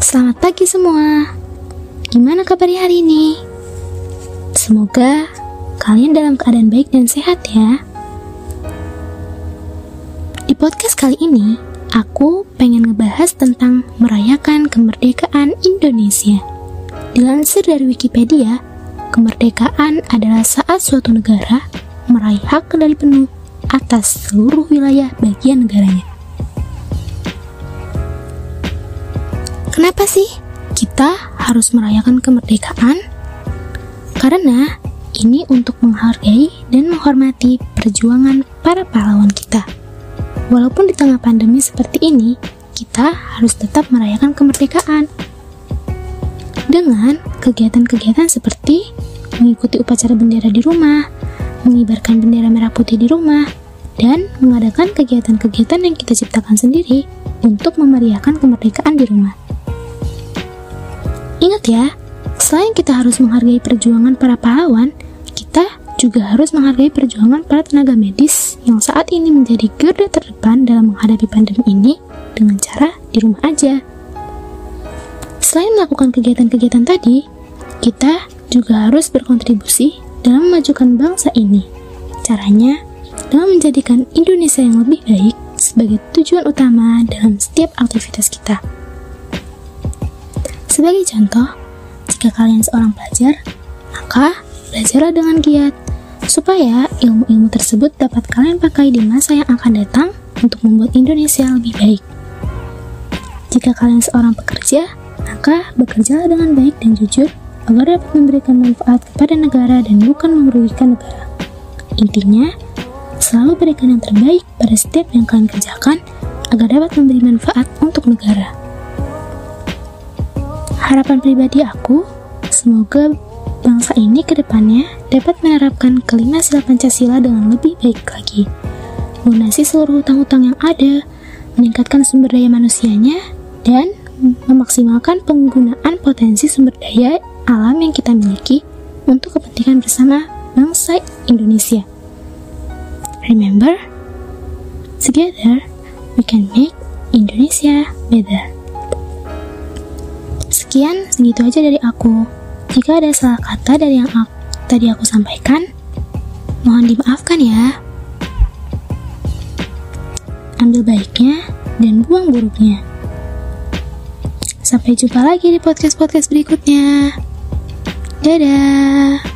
Selamat pagi semua. Gimana kabarnya hari ini? Semoga kalian dalam keadaan baik dan sehat ya. Di podcast kali ini, aku pengen ngebahas tentang merayakan kemerdekaan Indonesia. Dilansir dari Wikipedia, kemerdekaan adalah saat suatu negara meraih hak kendali penuh atas seluruh wilayah bagian negaranya. Kenapa sih kita harus merayakan kemerdekaan? Karena ini untuk menghargai dan menghormati perjuangan para pahlawan kita. Walaupun di tengah pandemi seperti ini, kita harus tetap merayakan kemerdekaan. Dengan kegiatan-kegiatan seperti mengikuti upacara bendera di rumah, mengibarkan bendera merah putih di rumah, dan mengadakan kegiatan-kegiatan yang kita ciptakan sendiri untuk memeriahkan kemerdekaan di rumah. Ingat ya, selain kita harus menghargai perjuangan para pahlawan, kita juga harus menghargai perjuangan para tenaga medis yang saat ini menjadi garda terdepan dalam menghadapi pandemi ini dengan cara di rumah aja. Selain melakukan kegiatan-kegiatan tadi, kita juga harus berkontribusi dalam memajukan bangsa ini. Caranya dengan menjadikan Indonesia yang lebih baik sebagai tujuan utama dalam setiap aktivitas kita. Sebagai contoh, jika kalian seorang pelajar, maka belajarlah dengan giat, supaya ilmu-ilmu tersebut dapat kalian pakai di masa yang akan datang untuk membuat Indonesia lebih baik. Jika kalian seorang pekerja, maka bekerjalah dengan baik dan jujur agar dapat memberikan manfaat kepada negara dan bukan merugikan negara. Intinya, selalu berikan yang terbaik pada setiap yang kalian kerjakan agar dapat memberi manfaat untuk negara. Harapan pribadi aku, semoga bangsa ini ke depannya dapat menerapkan kelima sila Pancasila dengan lebih baik lagi. Lunasi seluruh hutang-hutang yang ada, meningkatkan sumber daya manusianya, dan memaksimalkan penggunaan potensi sumber daya alam yang kita miliki untuk kepentingan bersama bangsa Indonesia. Remember, together we can make Indonesia better. Sekian, segitu aja dari aku. Jika ada salah kata dari yang aku, tadi aku sampaikan, mohon dimaafkan ya. Ambil baiknya dan buang buruknya. Sampai jumpa lagi di podcast-podcast berikutnya. Dadah.